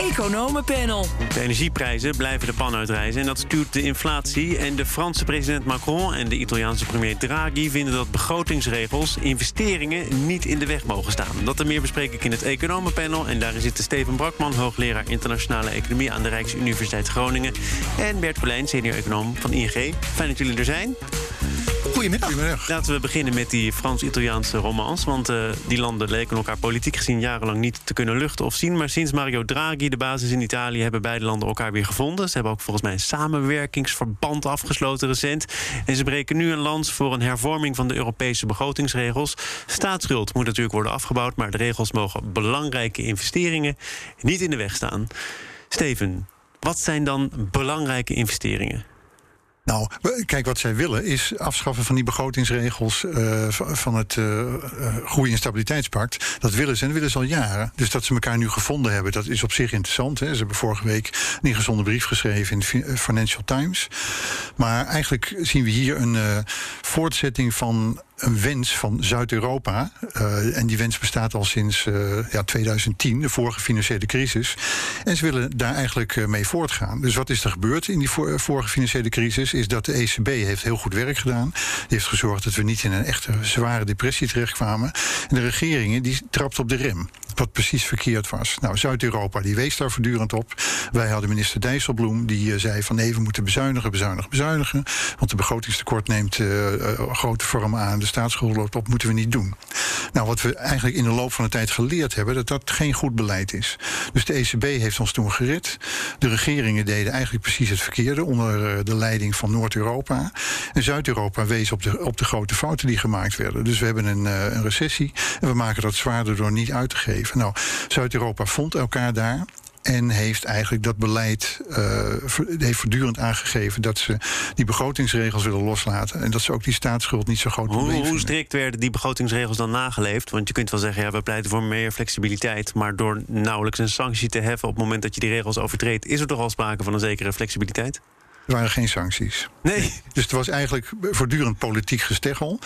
Economenpanel. De energieprijzen blijven de pan uitreizen en dat stuurt de inflatie. En de Franse president Macron en de Italiaanse premier Draghi vinden dat begrotingsregels investeringen niet in de weg mogen staan. Dat en meer bespreek ik in het Economenpanel. En daarin zitten Steven Brakman, hoogleraar internationale economie aan de Rijksuniversiteit Groningen. En Bert Colijn, senior econoom van ING. Fijn dat jullie er zijn. Goedemiddag. Laten we beginnen met die Frans-Italiaanse romans. Want uh, die landen leken elkaar politiek gezien jarenlang niet te kunnen luchten of zien. Maar sinds Mario Draghi de basis in Italië hebben beide landen elkaar weer gevonden. Ze hebben ook volgens mij een samenwerkingsverband afgesloten recent. En ze breken nu een lans voor een hervorming van de Europese begrotingsregels. Staatsschuld moet natuurlijk worden afgebouwd, maar de regels mogen belangrijke investeringen niet in de weg staan. Steven, wat zijn dan belangrijke investeringen? Nou, kijk, wat zij willen is afschaffen van die begrotingsregels uh, van het uh, Groei- en Stabiliteitspact. Dat willen ze en dat willen ze al jaren. Dus dat ze elkaar nu gevonden hebben, dat is op zich interessant. Hè. Ze hebben vorige week een ingezonde brief geschreven in de Financial Times. Maar eigenlijk zien we hier een voortzetting van een wens van Zuid-Europa. Uh, en die wens bestaat al sinds uh, ja, 2010, de vorige financiële crisis. En ze willen daar eigenlijk uh, mee voortgaan. Dus wat is er gebeurd in die vorige financiële crisis? Is dat de ECB heeft heel goed werk gedaan. Die heeft gezorgd dat we niet in een echte zware depressie terechtkwamen. En de regeringen die trapt op de rem wat precies verkeerd was. Nou, Zuid-Europa die wees daar voortdurend op. Wij hadden minister Dijsselbloem die zei van we moeten bezuinigen, bezuinigen, bezuinigen. Want de begrotingstekort neemt grote vorm aan. De staatsschuld loopt op, moeten we niet doen. Nou, wat we eigenlijk in de loop van de tijd geleerd hebben, dat dat geen goed beleid is. Dus de ECB heeft ons toen gered. De regeringen deden eigenlijk precies het verkeerde onder de leiding van Noord-Europa. En Zuid-Europa wees op de, op de grote fouten die gemaakt werden. Dus we hebben een, een recessie en we maken dat zwaarder door niet uit te geven. Nou, Zuid-Europa vond elkaar daar. En heeft eigenlijk dat beleid uh, heeft voortdurend aangegeven dat ze die begrotingsregels willen loslaten. En dat ze ook die staatsschuld niet zo groot hoe, probleem Hoe strikt werden die begrotingsregels dan nageleefd? Want je kunt wel zeggen, ja, we pleiten voor meer flexibiliteit. Maar door nauwelijks een sanctie te heffen op het moment dat je die regels overtreedt, is er toch al sprake van een zekere flexibiliteit? Er waren geen sancties. Nee. Dus het was eigenlijk voortdurend politiek gesteggel.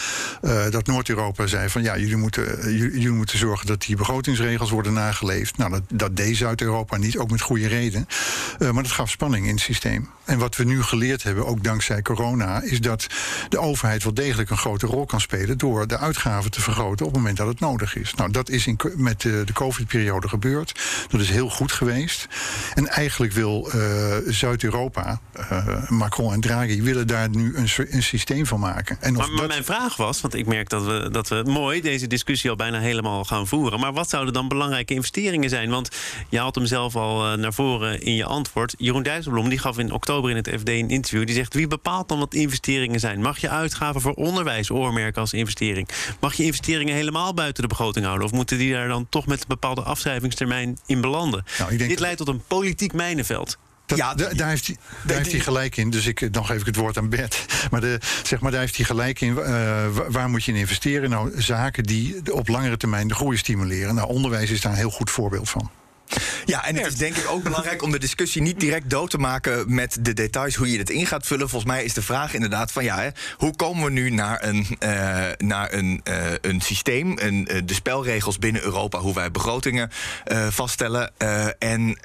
Uh, dat Noord-Europa zei van ja, jullie moeten, jullie moeten zorgen dat die begrotingsregels worden nageleefd. Nou, dat, dat deed Zuid-Europa niet, ook met goede reden. Uh, maar dat gaf spanning in het systeem. En wat we nu geleerd hebben, ook dankzij corona, is dat de overheid wel degelijk een grote rol kan spelen door de uitgaven te vergroten op het moment dat het nodig is. Nou, dat is in, met de, de COVID-periode gebeurd. Dat is heel goed geweest. En eigenlijk wil uh, Zuid-Europa. Macron en Draghi willen daar nu een, een systeem van maken. En maar, maar dat... mijn vraag was, want ik merk dat we, dat we mooi deze discussie al bijna helemaal gaan voeren. Maar wat zouden dan belangrijke investeringen zijn? Want je had hem zelf al naar voren in je antwoord. Jeroen Dijsselbloem die gaf in oktober in het FD een interview. Die zegt: wie bepaalt dan wat investeringen zijn? Mag je uitgaven voor onderwijs oormerken als investering? Mag je investeringen helemaal buiten de begroting houden? Of moeten die daar dan toch met een bepaalde afschrijvingstermijn in belanden? Nou, Dit leidt tot een politiek mijnenveld. Dat, ja, daar, heeft hij, daar heeft hij gelijk in. Dus ik, dan geef ik het woord aan Bert. Maar, de, zeg maar daar heeft hij gelijk in. Uh, waar moet je in investeren? Nou, zaken die op langere termijn de groei stimuleren. Nou, onderwijs is daar een heel goed voorbeeld van. Ja, en het is denk ik ook belangrijk om de discussie niet direct dood te maken met de details hoe je het in gaat vullen. Volgens mij is de vraag inderdaad van ja, hè, hoe komen we nu naar een, uh, naar een, uh, een systeem, een, uh, de spelregels binnen Europa, hoe wij begrotingen vaststellen. en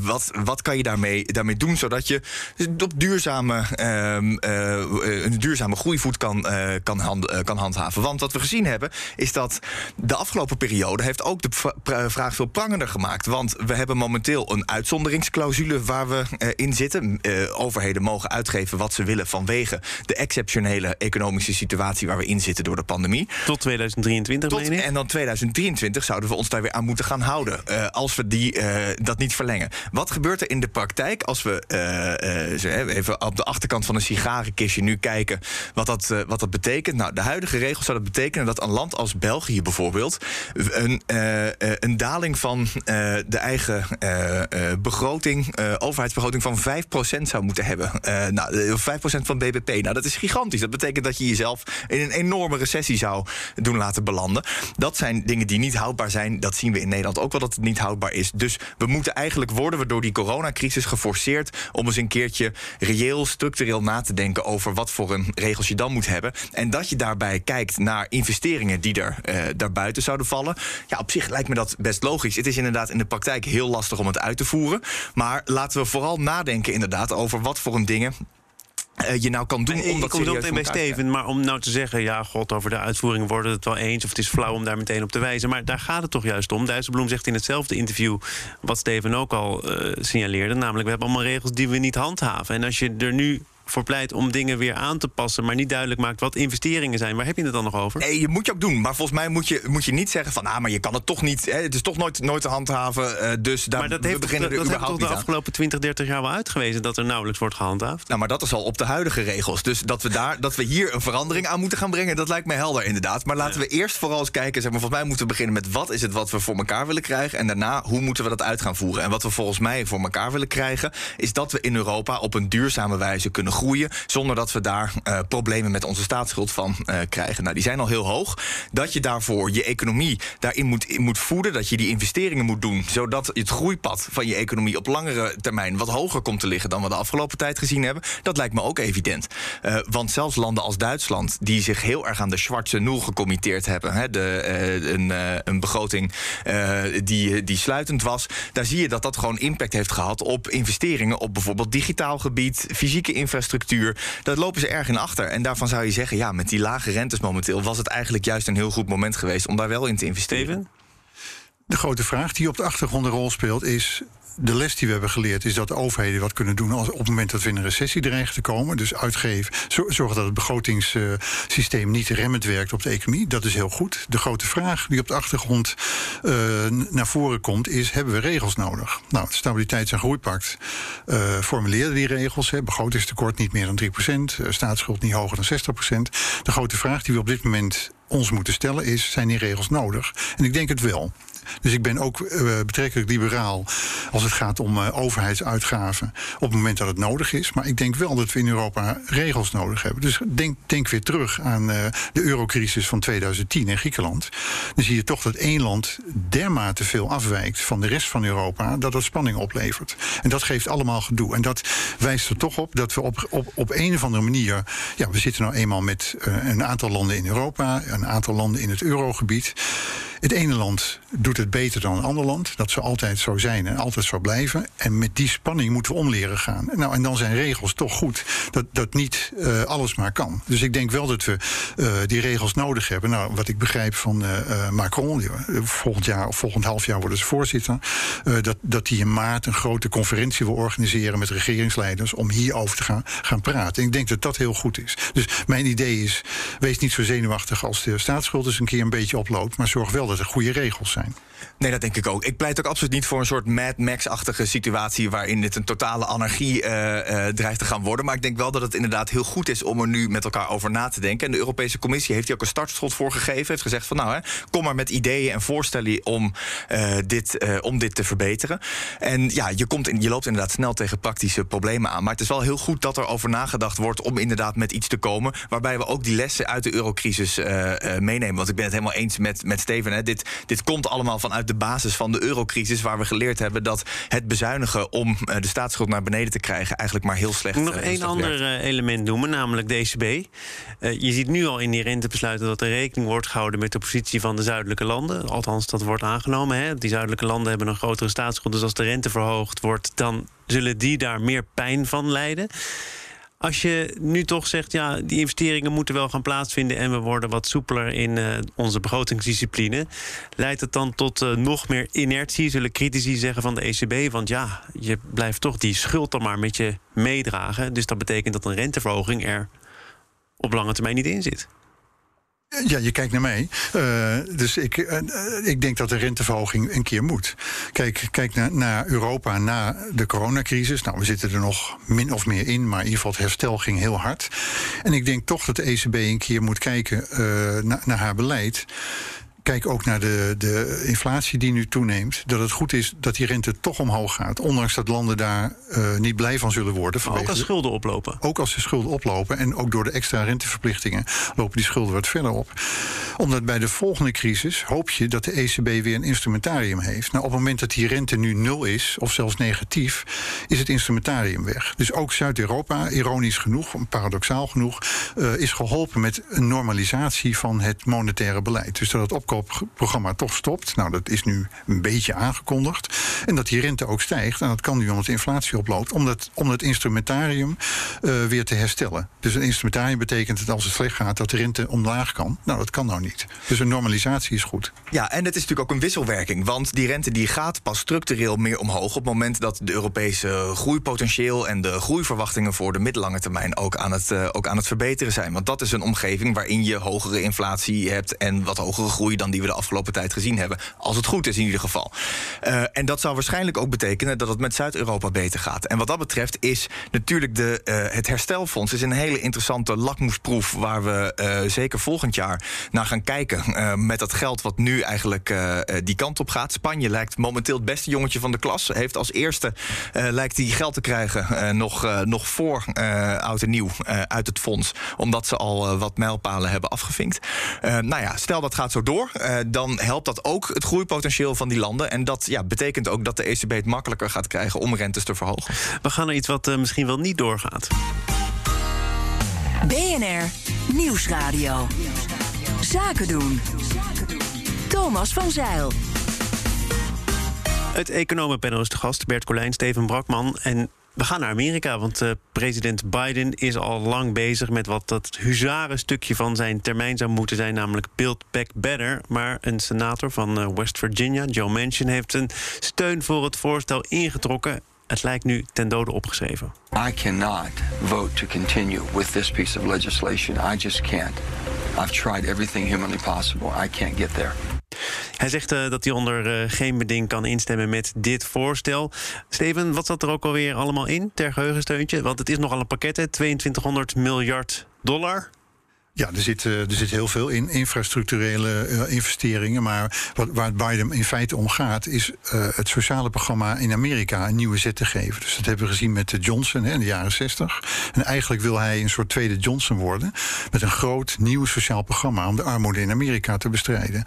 wat, wat kan je daarmee, daarmee doen zodat je op duurzame, ehm, een duurzame groeivoet kan, kan, hand, kan handhaven. Want wat we gezien hebben, is dat de afgelopen periode heeft ook de vraag veel prangender gemaakt. Want we hebben momenteel een uitzonderingsclausule waar we uh, in zitten. Uh, overheden mogen uitgeven wat ze willen vanwege de exceptionele economische situatie waar we in zitten door de pandemie. Tot 2023, Tot, En dan 2023 zouden we ons daar weer aan moeten gaan houden. Uh, als we die, dat niet verlengen. Wat gebeurt er in de praktijk als we even op de achterkant van een sigarenkistje nu kijken wat dat, wat dat betekent? Nou, de huidige regels zouden betekenen dat een land als België bijvoorbeeld een, een daling van de eigen eigen begroting, overheidsbegroting van 5% zou moeten hebben. nou, 5% van BBP. Nou, dat is gigantisch. Dat betekent dat je jezelf in een enorme recessie zou doen laten belanden. Dat zijn dingen die niet houdbaar zijn. Dat zien we in Nederland ook wel dat het niet houdbaar is. Dus we moeten eigenlijk worden we door die coronacrisis geforceerd om eens een keertje reëel, structureel na te denken over wat voor een regels je dan moet hebben. En dat je daarbij kijkt naar investeringen die er uh, daarbuiten zouden vallen. Ja, op zich lijkt me dat best logisch. Het is inderdaad in de praktijk heel lastig om het uit te voeren. Maar laten we vooral nadenken inderdaad over wat voor een dingen uh, je nou kan doen. om dat kom meteen bij Steven, maar om nou te zeggen... ja, god, over de uitvoering worden het wel eens... of het is flauw om daar meteen op te wijzen. Maar daar gaat het toch juist om. Dijsselbloem zegt in hetzelfde interview... wat Steven ook al uh, signaleerde... namelijk we hebben allemaal regels die we niet handhaven. En als je er nu voor pleit om dingen weer aan te passen, maar niet duidelijk maakt wat investeringen zijn. Waar heb je het dan nog over? Nee, je moet je ook doen. Maar volgens mij moet je, moet je niet zeggen van, ah, maar je kan het toch niet. Hè, het is toch nooit, nooit te handhaven. Uh, dus daar maar dat heeft, beginnen dat, dat heeft toch de afgelopen 20, 30 jaar wel uitgewezen dat er nauwelijks wordt gehandhaafd. Nou, maar dat is al op de huidige regels. Dus dat we daar, dat we hier een verandering aan moeten gaan brengen, dat lijkt mij helder inderdaad. Maar laten we eerst vooral eens kijken. Zeg maar, volgens mij moeten we beginnen met wat is het wat we voor elkaar willen krijgen. En daarna hoe moeten we dat uit gaan voeren. En wat we volgens mij voor elkaar willen krijgen, is dat we in Europa op een duurzame wijze kunnen groeien. Zonder dat we daar uh, problemen met onze staatsschuld van uh, krijgen. Nou, die zijn al heel hoog. Dat je daarvoor je economie daarin moet, moet voeden. Dat je die investeringen moet doen. Zodat het groeipad van je economie op langere termijn wat hoger komt te liggen dan we de afgelopen tijd gezien hebben. Dat lijkt me ook evident. Uh, want zelfs landen als Duitsland, die zich heel erg aan de zwarte nul gecommitteerd hebben. Hè, de, een, een, begroting die, die sluitend was. Daar zie je dat dat gewoon impact heeft gehad op investeringen op bijvoorbeeld digitaal gebied, fysieke infrastructuur. Dat lopen ze erg in achter. En daarvan zou je zeggen, ja, met die lage rentes momenteel was het eigenlijk juist een heel goed moment geweest om daar wel in te investeren. De grote vraag die op de achtergrond een rol speelt is de les die we hebben geleerd is dat de overheden wat kunnen doen als op het moment dat we in een recessie dreigen te komen. Dus uitgeven, zorgen dat het begrotingssysteem niet remmend werkt op de economie. Dat is heel goed. De grote vraag die op de achtergrond uh, naar voren komt is: hebben we regels nodig? Nou, het Stabiliteits- en Groeipact uh, formuleerde die regels. Hè, begrotingstekort niet meer dan 3%, uh, staatsschuld niet hoger dan 60%. De grote vraag die we op dit moment ons moeten stellen is: zijn die regels nodig? En ik denk het wel. Dus ik ben ook uh, betrekkelijk liberaal als het gaat om uh, overheidsuitgaven op het moment dat het nodig is. Maar ik denk wel dat we in Europa regels nodig hebben. Dus denk, denk weer terug aan uh, de eurocrisis van 2010 in Griekenland. Dan zie je toch dat één land dermate veel afwijkt van de rest van Europa dat dat spanning oplevert. En dat geeft allemaal gedoe. En dat wijst er toch op dat we op, op, op een of andere manier. Ja, we zitten nou eenmaal met een aantal landen in Europa, een aantal landen in het eurogebied. Het ene land doet het beter dan een ander land. Dat zal altijd zo zijn en altijd zo blijven. En met die spanning moeten we om leren gaan. Nou, en dan zijn regels toch goed dat, dat niet uh, alles maar kan. Dus ik denk wel dat we uh, die regels nodig hebben. Nou, wat ik begrijp van uh, Macron, volgend jaar of volgend half jaar worden ze voorzitter. dat, dat hij in maart een grote conferentie wil organiseren met regeringsleiders om hierover te gaan, gaan praten. En ik denk dat dat heel goed is. Dus mijn idee is: wees niet zo zenuwachtig als de staatsschuld eens een keer een beetje oploopt, maar zorg wel dat er goede regels zijn. Nee, dat denk ik ook. Ik pleit ook absoluut niet voor een soort Mad Max-achtige situatie waarin dit een totale anarchie uh, uh, dreigt te gaan worden. Maar ik denk wel dat het inderdaad heel goed is om er nu met elkaar over na te denken. En de Europese Commissie heeft hier ook een startschot voor gegeven. Heeft gezegd van nou, hè, kom maar met ideeën en voorstellen om, uh, dit, om dit te verbeteren. En ja, je, komt in, je loopt inderdaad snel tegen praktische problemen aan. Maar het is wel heel goed dat er over nagedacht wordt om inderdaad met iets te komen. Waarbij we ook die lessen uit de eurocrisis meenemen. Want ik ben het helemaal eens met, met Steven. Hè. Dit, dit komt allemaal vanuit de basis van de eurocrisis, waar we geleerd hebben dat het bezuinigen om uh, de staatsschuld naar beneden te krijgen eigenlijk maar heel slecht is. Nog uh, één ander uh, element noemen, namelijk DCB. je ziet nu al in die rentebesluiten dat er rekening wordt gehouden met de positie van de zuidelijke landen. Althans, dat wordt aangenomen. Hè. Die zuidelijke landen hebben een grotere staatsschuld. Dus als de rente verhoogd wordt, dan zullen die daar meer pijn van lijden. Als je nu toch zegt, ja, die investeringen moeten wel gaan plaatsvinden en we worden wat soepeler in uh, onze begrotingsdiscipline, leidt het dan tot uh, nog meer inertie, zullen critici zeggen van de ECB? Want ja, je blijft toch die schuld dan maar met je meedragen. Dus dat betekent dat een renteverhoging er op lange termijn niet in zit. Ja, je kijkt naar mij. Uh, dus ik, uh, ik denk dat de renteverhoging een keer moet. Kijk, kijk naar, naar Europa na de coronacrisis. Nou, we zitten er nog min of meer in, maar in ieder geval het herstel ging heel hard. En ik denk toch dat de ECB een keer moet kijken na, naar haar beleid. Kijk ook naar de, de inflatie die nu toeneemt. Dat het goed is dat die rente toch omhoog gaat. Ondanks dat landen daar uh, niet blij van zullen worden. Maar ook als schulden oplopen. Ook als de schulden oplopen. En ook door de extra renteverplichtingen lopen die schulden wat verder op. Omdat bij de volgende crisis hoop je dat de ECB weer een instrumentarium heeft. Nou, op het moment dat die rente nu nul is, of zelfs negatief, is het instrumentarium weg. Dus ook Zuid-Europa, ironisch genoeg, paradoxaal genoeg, uh, is geholpen met een normalisatie van het monetaire beleid. Dus dat het opkoopprogramma toch stopt. Nou, dat is nu een beetje aangekondigd. En dat die rente ook stijgt. En dat kan nu omdat de inflatie oploopt. Om, dat, om instrumentarium uh, weer te herstellen. Dus een instrumentarium betekent dat als het slecht gaat, dat de rente omlaag kan. Nou, dat kan nou niet. Dus een normalisatie is goed. Ja, en het is natuurlijk ook een wisselwerking. Want die rente die gaat pas structureel meer omhoog. op het moment dat de Europese groeipotentieel en de groeiverwachtingen voor de middellange termijn ook aan het, uh, ook aan het verbeteren zijn. Want dat is een omgeving waarin je hogere inflatie hebt en wat hogere groei dan die we de afgelopen tijd gezien hebben. Als het goed is in ieder geval. Uh, en dat zou waarschijnlijk ook betekenen dat het met Zuid-Europa beter gaat. En wat dat betreft is natuurlijk de, uh, het herstelfonds is een hele interessante lakmoesproef waar we uh, zeker volgend jaar naar gaan kijken. met dat geld wat nu eigenlijk die kant op gaat. Spanje lijkt momenteel het beste jongetje van de klas. Heeft als eerste lijkt hij geld te krijgen nog, nog voor oud en nieuw uit het fonds. Omdat ze al wat mijlpalen hebben afgevinkt. nou ja, stel dat gaat zo door. Dan helpt dat ook het groeipotentieel van die landen. En dat ja, betekent ook dat de ECB het makkelijker gaat krijgen om rentes te verhogen. We gaan naar iets wat uh, misschien wel niet doorgaat. BNR Nieuwsradio. Zaken doen. Thomas van Zeil. Het economenpanel is de gast, Bert Colijn, Steven Brakman. En we gaan naar Amerika, want uh, president Biden is al lang bezig met wat dat huzarenstukje van zijn termijn zou moeten zijn, namelijk Build Back Better. Maar een senator van uh, West Virginia, Joe Manchin, heeft een steun voor het voorstel ingetrokken. Het lijkt nu ten dode opgeschreven. I cannot vote to continue with this piece of legislation. I just can't. I've tried everything humanly possible. I can't get there. Hij zegt uh, dat hij onder uh, geen beding kan instemmen met dit voorstel. Steven, wat zat er ook alweer allemaal in ter geheugensteuntje? Want het is nogal een pakket, hè? 2200 miljard dollar. Ja, er zit, er zit heel veel in infrastructurele uh, investeringen. Maar wat, waar het Biden in feite om gaat, is uh, het sociale programma in Amerika een nieuwe zet te geven. Dus dat hebben we gezien met Johnson hè, in de jaren 60. En eigenlijk wil hij een soort tweede Johnson worden. Met een groot nieuw sociaal programma om de armoede in Amerika te bestrijden.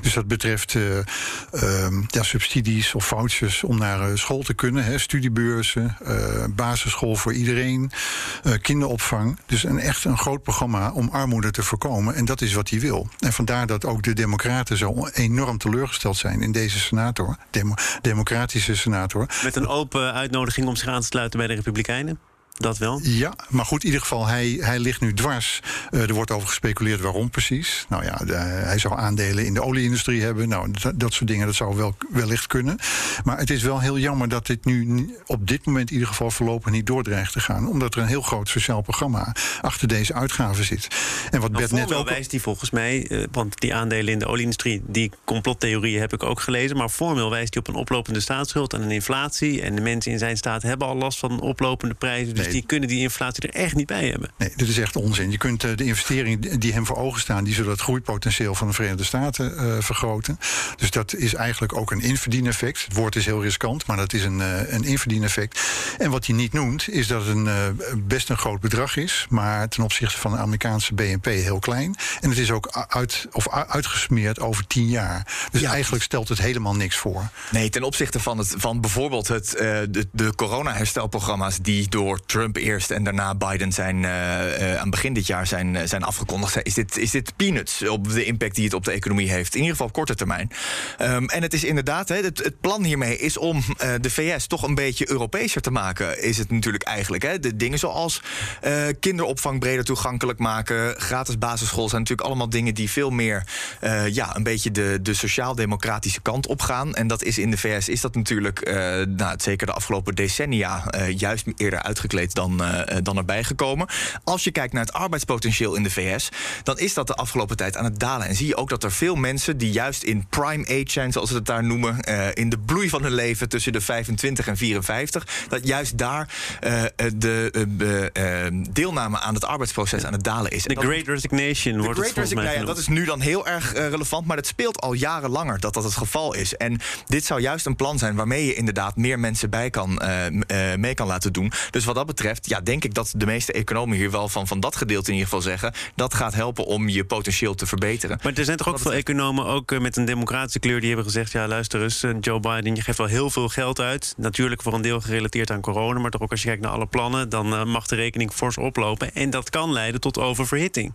Dus dat betreft uh, ja, subsidies of vouchers om naar school te kunnen. Hè, studiebeurzen, basisschool voor iedereen, kinderopvang. Dus een echt een groot programma om armoede te voorkomen. En dat is wat hij wil. En vandaar dat ook de Democraten zo enorm teleurgesteld zijn in deze senator, demo, democratische senator. Met een open uitnodiging om zich aan te sluiten bij de Republikeinen? Dat wel? Ja, maar goed, in ieder geval, hij, hij ligt nu dwars. Uh, er wordt over gespeculeerd waarom precies. Nou ja, de, hij zou aandelen in de olieindustrie hebben. Nou, dat, dat, soort dingen, dat zou wel wellicht kunnen. Maar het is wel heel jammer dat dit nu op dit moment in ieder geval voorlopig niet doordreigt te gaan. Omdat er een heel groot sociaal programma achter deze uitgaven zit. En wat nou, Bert net ook. wijst die volgens mij, uh, want die aandelen in de olieindustrie, die complottheorieën heb ik ook gelezen. Maar formeel wijst hij op een oplopende staatsschuld en een inflatie. En de mensen in zijn staat hebben al last van oplopende prijzen. Dus die kunnen die inflatie er echt niet bij hebben. Nee, dit is echt onzin. Je kunt uh, de investeringen die hem voor ogen staan, die zullen het groeipotentieel van de Verenigde Staten uh, vergroten. Dus dat is eigenlijk ook een inverdieneffect. Het woord is heel riskant, maar dat is een, uh, een inverdieneffect. En wat hij niet noemt, is dat het een, best een groot bedrag is, maar ten opzichte van de Amerikaanse BNP heel klein. En het is ook uit, of uitgesmeerd over tien jaar. Dus ja. eigenlijk stelt het helemaal niks voor. Nee, ten opzichte van, het, van bijvoorbeeld het, de, de corona-herstelprogramma's die door Trump eerst en daarna Biden zijn uh, aan begin dit jaar zijn, uh, zijn afgekondigd. Is dit, is dit peanuts op de impact die het op de economie heeft? In ieder geval op korte termijn. Um, en het is inderdaad, hè, het, het, plan hiermee is om de VS toch een beetje Europeeser te maken. Is het natuurlijk eigenlijk. Hè? De dingen zoals kinderopvang breder toegankelijk maken, gratis basisschool zijn natuurlijk allemaal dingen die veel meer ja, een beetje de, de sociaal-democratische kant op gaan. En dat is in de VS is dat natuurlijk, nou, zeker de afgelopen decennia, juist eerder uitgekleed steeds dan, dan erbij gekomen. Als je kijkt naar het arbeidspotentieel in de VS, dan is dat de afgelopen tijd aan het dalen. En zie je ook dat er veel mensen die juist in prime age zijn, zoals we het daar noemen, in de bloei van hun leven tussen de 25 en 54, dat juist daar de deelname aan het arbeidsproces aan het dalen is. De Great Resignation wordt het volgens mij Dat is nu dan heel erg relevant, maar het speelt al jaren langer dat dat het geval is. En dit zou juist een plan zijn waarmee je inderdaad meer mensen bij kan, mee kan laten doen. Dus wat dat betreft, ja, denk ik dat de meeste economen hier wel van, van dat gedeelte in ieder geval zeggen. Dat gaat helpen om je potentieel te verbeteren. Maar er zijn toch ook veel economen, ook eh, met een democratische kleur, die hebben gezegd: ja, luister eens, eh, Joe Biden, je geeft wel heel veel geld uit. Natuurlijk voor een deel gerelateerd aan corona, maar toch ook als je kijkt naar alle plannen, dan eh, mag de rekening fors oplopen. En dat kan leiden tot oververhitting.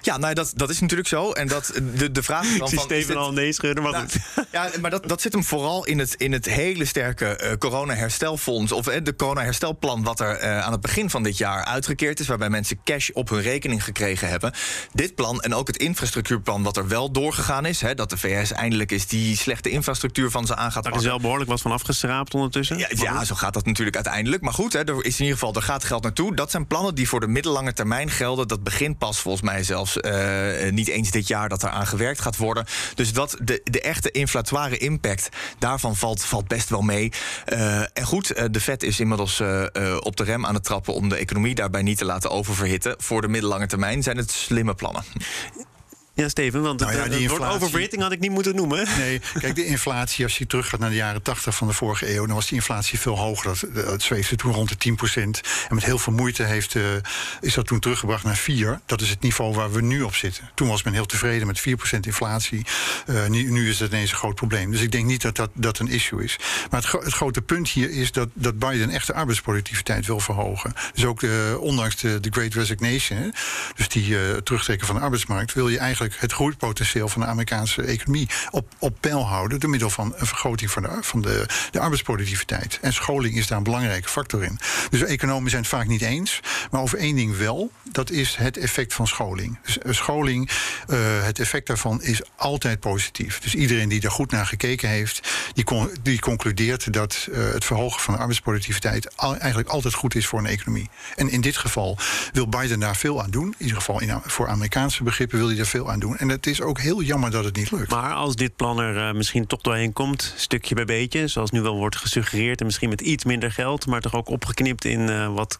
Ja, nou, dat, dat is natuurlijk zo. En dat, de, de vraag is dan van... Steven al nee schudden, maar nou, goed. Ja, maar dat, dat zit hem vooral in het, in het hele sterke uh, corona-herstelfonds... of uh, de corona-herstelplan wat er uh, aan het begin van dit jaar uitgekeerd is... waarbij mensen cash op hun rekening gekregen hebben. Dit plan en ook het infrastructuurplan wat er wel doorgegaan is... Hè, dat de VS eindelijk is die slechte infrastructuur van ze aan gaat Daar is wel behoorlijk wat van afgeschraapt ondertussen. Ja, ja, zo gaat dat natuurlijk uiteindelijk. Maar goed, hè, er is in ieder geval, er gaat geld naartoe. Dat zijn plannen die voor de middellange termijn gelden. Dat begint pas volgens mij zelfs uh, niet eens dit jaar dat er aan gewerkt gaat worden. Dus dat, de, de echte inflatoire impact, daarvan valt, valt best wel mee. Uh, en goed, de Fed is inmiddels op de rem aan het trappen om de economie daarbij niet te laten oververhitten. Voor de middellange termijn zijn het slimme plannen. Ja, Steven, want nou ja, het, inflatie... woord oververhitting had ik niet moeten noemen. Nee, kijk, de inflatie, als je teruggaat naar de jaren 80 van de vorige eeuw... dan was die inflatie veel hoger. Dat, dat zweefde toen rond de 10% En met heel veel moeite heeft, uh, is dat toen teruggebracht naar 4. Dat is het niveau waar we nu op zitten. Toen was men heel tevreden met 4% inflatie. Uh, nu, nu, is dat ineens een groot probleem. Dus ik denk niet dat dat, dat een issue is. Maar het, het grote punt hier is dat, dat Biden echt de arbeidsproductiviteit wil verhogen. Dus ook de, ondanks de, de Great Resignation... dus die uh, terugtrekken van de arbeidsmarkt... wil je eigenlijk het groeipotentieel van de Amerikaanse economie op, op peil houden. door middel van een vergroting van, de, van de, de arbeidsproductiviteit. En scholing is daar een belangrijke factor in. Dus economen zijn het vaak niet eens. Maar over één ding wel: dat is het effect van scholing. Dus eh, scholing, uh, het effect daarvan is altijd positief. Dus iedereen die er goed naar gekeken heeft, die, die concludeert dat uh, het verhogen van de arbeidsproductiviteit eigenlijk altijd goed is voor een economie. En in dit geval wil Biden daar veel aan doen. In ieder geval in, voor Amerikaanse begrippen wil hij daar veel aan doen. En het is ook heel jammer dat het niet lukt. Maar als dit plan er uh, misschien toch doorheen komt, stukje bij beetje, zoals nu wel wordt gesuggereerd, en misschien met iets minder geld, maar toch ook opgeknipt in uh, wat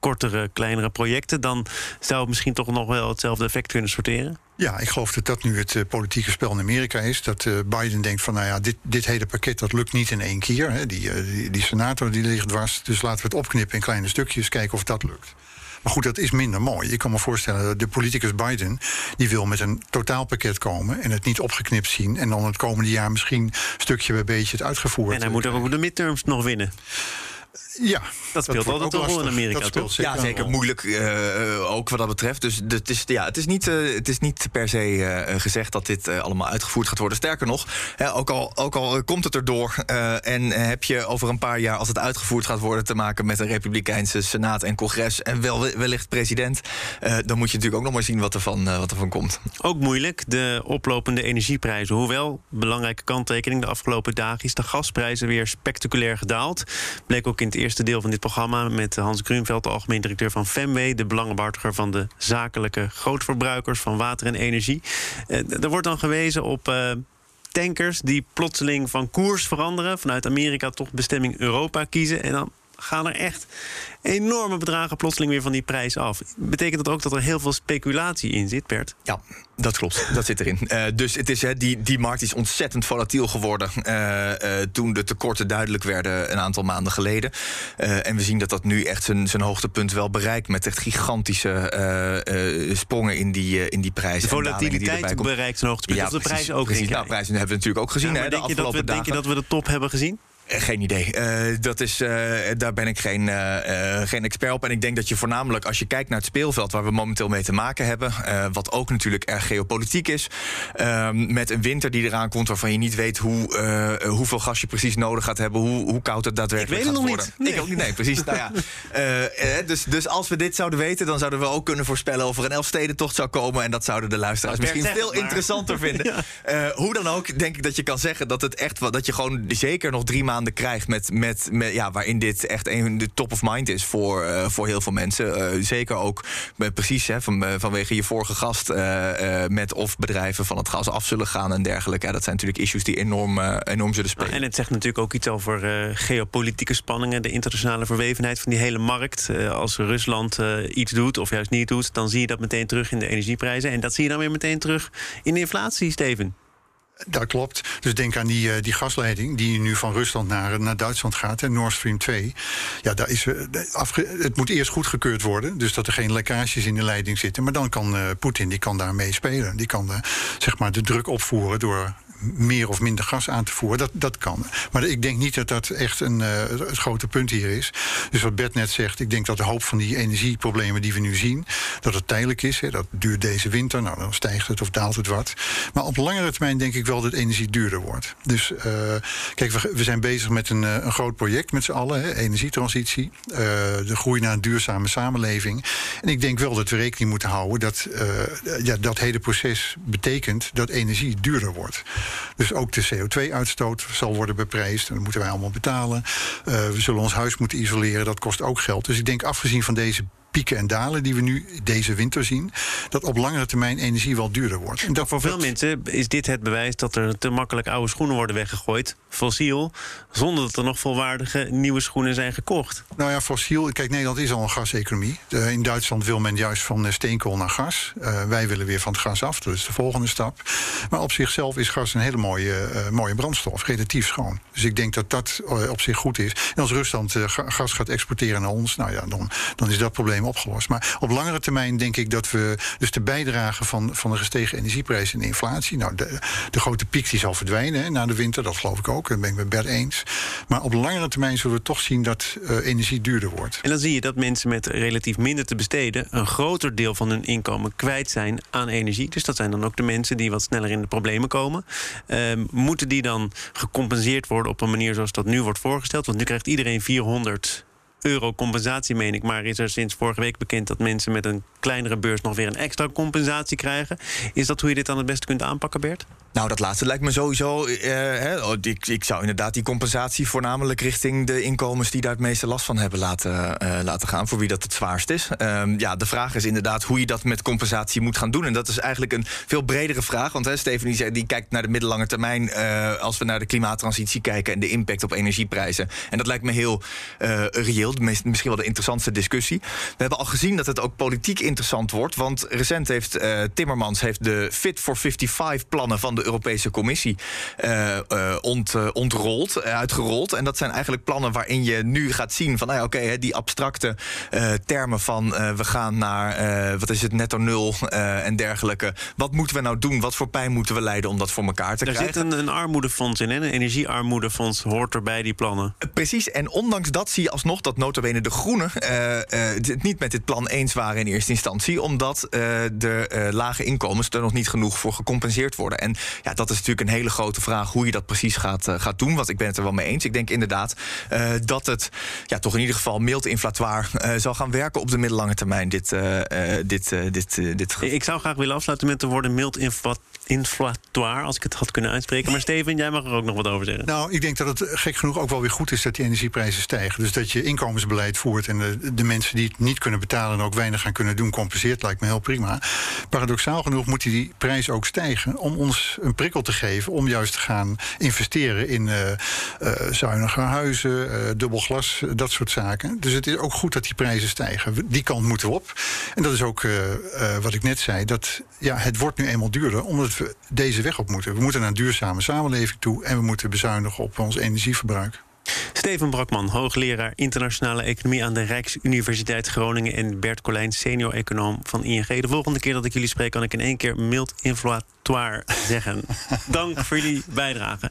kortere, kleinere projecten, dan zou het misschien toch nog wel hetzelfde effect kunnen sorteren? Ja, ik geloof dat dat nu het uh, politieke spel in Amerika is. Dat uh, Biden denkt van, nou ja, dit, dit hele pakket dat lukt niet in één keer. Hè. Die, uh, die, die, senator die ligt dwars. Dus laten we het opknippen in kleine stukjes, kijken of dat lukt. Maar goed, dat is minder mooi. Ik kan me voorstellen, de politicus Biden... die wil met een totaalpakket komen en het niet opgeknipt zien... en dan het komende jaar misschien stukje bij beetje het uitgevoerd. En hij moet ook de midterms nog winnen. Ja, dat speelt dat altijd een rol in Amerika, toch? Ja, zeker moeilijk uh, ook wat dat betreft. Dus het is, ja, het is, niet, uh, het is niet per se uh, gezegd dat dit allemaal uitgevoerd gaat worden. Sterker nog, hè, ook, al, ook al komt het erdoor en heb je over een paar jaar, als het uitgevoerd gaat worden, te maken met een Republikeinse Senaat en Congres en wel, wellicht president, dan moet je natuurlijk ook nog maar zien wat er van, wat er van komt. Ook moeilijk, de oplopende energieprijzen. Hoewel, belangrijke kanttekening de afgelopen dagen is de gasprijzen weer spectaculair gedaald. Bleek ook in het eerste deel van dit programma met Hans Grunveld, de algemeen directeur van Femway, de belangenbehartiger van de zakelijke grootverbruikers van water en energie. Eh, er wordt dan gewezen op. Uh, tankers die plotseling van koers veranderen, vanuit Amerika tot bestemming Europa kiezen. En dan gaan er echt enorme bedragen plotseling weer van die prijs af. Betekent dat ook dat er heel veel speculatie in zit, Bert? Ja, dat klopt. Dat zit erin. Uh, dus het is, hè, die, die markt is ontzettend volatiel geworden uh, uh, toen de tekorten duidelijk werden een aantal maanden geleden. en we zien dat dat nu echt zijn, zijn hoogtepunt wel bereikt met echt gigantische sprongen in die, in die prijzen. De volatiliteit bereikt zijn hoogtepunt. Ja, de prijzen ook. Precies. Nou, prijzen hebben we natuurlijk ook gezien. Ja, hè, de denk, je dat we, denk je dat we de top hebben gezien? Eh, geen idee. Uh, dat is, uh, daar ben ik geen, uh, geen expert op. En ik denk dat je voornamelijk, als je kijkt naar het speelveld waar we momenteel mee te maken hebben, wat ook natuurlijk erg geopolitiek is, ehm, met een winter die eraan komt waarvan je niet weet hoe, hoeveel gas je precies nodig gaat hebben, hoe, hoe koud het daadwerkelijk gaat worden. Niet. Nee. Ik ook niet. Nee, precies. nou ja. dus, dus als we dit zouden weten, dan zouden we ook kunnen voorspellen of er een Elfstedentocht zou komen. En dat zouden de luisteraars misschien veel interessanter vinden. hoe dan ook, denk ik dat je kan zeggen dat het echt dat je gewoon zeker nog drie maanden maanden krijgt met, met, met, ja, waarin dit echt een de top of mind is voor, uh, voor heel veel mensen. Uh, zeker ook uh, precies hè, van, vanwege je vorige gast met of bedrijven van het gas af zullen gaan en dergelijke. Ja, dat zijn natuurlijk issues die enorm, enorm zullen spelen. En het zegt natuurlijk ook iets over geopolitieke spanningen, de internationale verwevenheid van die hele markt. als Rusland iets doet of juist niet doet, dan zie je dat meteen terug in de energieprijzen. En dat zie je dan weer meteen terug in de inflatie, Steven. Dat klopt. Dus denk aan die, uh, die gasleiding die nu van Rusland naar, naar Duitsland gaat, en Nord Stream 2. Ja, daar is, uh, het moet eerst goedgekeurd worden, dus dat er geen lekkages in de leiding zitten. Maar dan kan uh, Poetin die kan spelen. Die kan zeg maar de druk opvoeren door meer of minder gas aan te voeren. Dat, dat kan. Maar ik denk niet dat dat echt een, uh, het grote punt hier is. Dus wat Bert net zegt, ik denk dat de hoop van die energieproblemen die we nu zien, dat het tijdelijk is. Hè, dat duurt deze winter, nou dan stijgt het of daalt het wat. Maar op langere termijn denk ik wel dat energie duurder wordt. Dus uh, kijk, we, zijn bezig met een, een groot project met z'n allen, hè, energietransitie. De groei naar een duurzame samenleving. En ik denk wel dat we rekening moeten houden dat ja, dat hele proces betekent dat energie duurder wordt. Dus ook de CO2-uitstoot zal worden beprijsd. En dat moeten wij allemaal betalen. Uh, we zullen ons huis moeten isoleren. Dat kost ook geld. Dus ik denk, afgezien van deze pieken en dalen die we nu deze winter zien, dat op langere termijn energie wel duurder wordt. En dat voor veel mensen is dit het bewijs dat er te makkelijk oude schoenen worden weggegooid, fossiel, zonder dat er nog volwaardige nieuwe schoenen zijn gekocht. Nou ja, fossiel, kijk, Nederland is al een gaseconomie. in Duitsland wil men juist van eh, steenkool naar gas. Uh, wij willen weer van het gas af, dat is de volgende stap. Maar op zichzelf is gas een hele mooie, uh, mooie brandstof, relatief schoon. Dus ik denk dat dat op zich goed is. En als Rusland gas gaat exporteren naar ons, nou ja, dan, dan is dat probleem Maar op langere termijn denk ik dat we dus de bijdrage van, van de gestegen energieprijzen en de inflatie. Nou, de, de grote piek die zal verdwijnen hè, na de winter, dat geloof ik ook. Dat ben ik met Bert eens. Maar op langere termijn zullen we toch zien dat uh, energie duurder wordt. En dan zie je dat mensen met relatief minder te besteden een groter deel van hun inkomen kwijt zijn aan energie. Dus dat zijn dan ook de mensen die wat sneller in de problemen komen. Uh, moeten die dan gecompenseerd worden op een manier zoals dat nu wordt voorgesteld? Want nu krijgt iedereen 400 euro compensatie, meen ik. Maar is er sinds vorige week bekend dat mensen met een kleinere beurs nog weer een extra compensatie krijgen. Is dat hoe je dit dan het beste kunt aanpakken, Bert? Nou, dat laatste lijkt me sowieso. Uh, hè, oh, ik, ik, zou inderdaad die compensatie voornamelijk richting de inkomens die daar het meeste last van hebben laten, uh, laten gaan. Voor wie dat het zwaarst is. Um, ja, de vraag is inderdaad hoe je dat met compensatie moet gaan doen. En dat is eigenlijk een veel bredere vraag. Want Steven die, die kijkt naar de middellange termijn. Uh, als we naar de klimaattransitie kijken en de impact op energieprijzen. En dat lijkt me heel reëel. Misschien wel de interessantste discussie. We hebben al gezien dat het ook politiek interessant wordt. Want recent heeft Timmermans heeft de Fit for 55 plannen van de Europese Commissie uh, uh, ont, ontrold, uitgerold. En dat zijn eigenlijk plannen waarin je nu gaat zien van, nou ja, oké, okay, die abstracte termen van we gaan naar, wat is het, netto nul en dergelijke. Wat moeten we nou doen? Wat voor pijn moeten we leiden om dat voor elkaar te krijgen? Er zit een, een, armoedefonds in, hè? een energiearmoedefonds hoort erbij, die plannen. Precies, en ondanks dat zie je alsnog dat notabene de Groenen het niet met dit plan eens waren in eerste instantie, omdat de lage inkomens er nog niet genoeg voor gecompenseerd worden. En ja, dat is natuurlijk een hele grote vraag hoe je dat precies gaat, uh, gaat doen. Want ik ben het er wel mee eens. Ik denk inderdaad uh, dat het ja, toch in ieder geval mild inflatoire uh, zal gaan werken op de middellange termijn. Dit, dit, dit, dit Ik zou graag willen afsluiten met de woorden mild inflatoire, als ik het had kunnen uitspreken. Maar Steven, jij mag er ook nog wat over zeggen. Nou, ik denk dat het gek genoeg ook wel weer goed is dat die energieprijzen stijgen. Dus dat je inkomensbeleid voert en de, de mensen die het niet kunnen betalen en ook weinig gaan kunnen doen, compenseert, lijkt me heel prima. Paradoxaal genoeg moet die prijs ook stijgen om ons een prikkel te geven om juist te gaan investeren in uh, uh, zuiniger huizen, uh, dubbel glas, dat soort zaken. Dus het is ook goed dat die prijzen stijgen. Die kant moeten we op. En dat is ook wat ik net zei, dat ja, het wordt nu eenmaal duurder omdat we deze weg op moeten. We moeten naar een duurzame samenleving toe en we moeten bezuinigen op ons energieverbruik. Steven Brakman, hoogleraar internationale economie aan de Rijksuniversiteit Groningen. En Bert Colijn, senior econoom van ING. De volgende keer dat ik jullie spreek, kan ik in één keer mild inflatoire zeggen. Dank voor jullie bijdrage.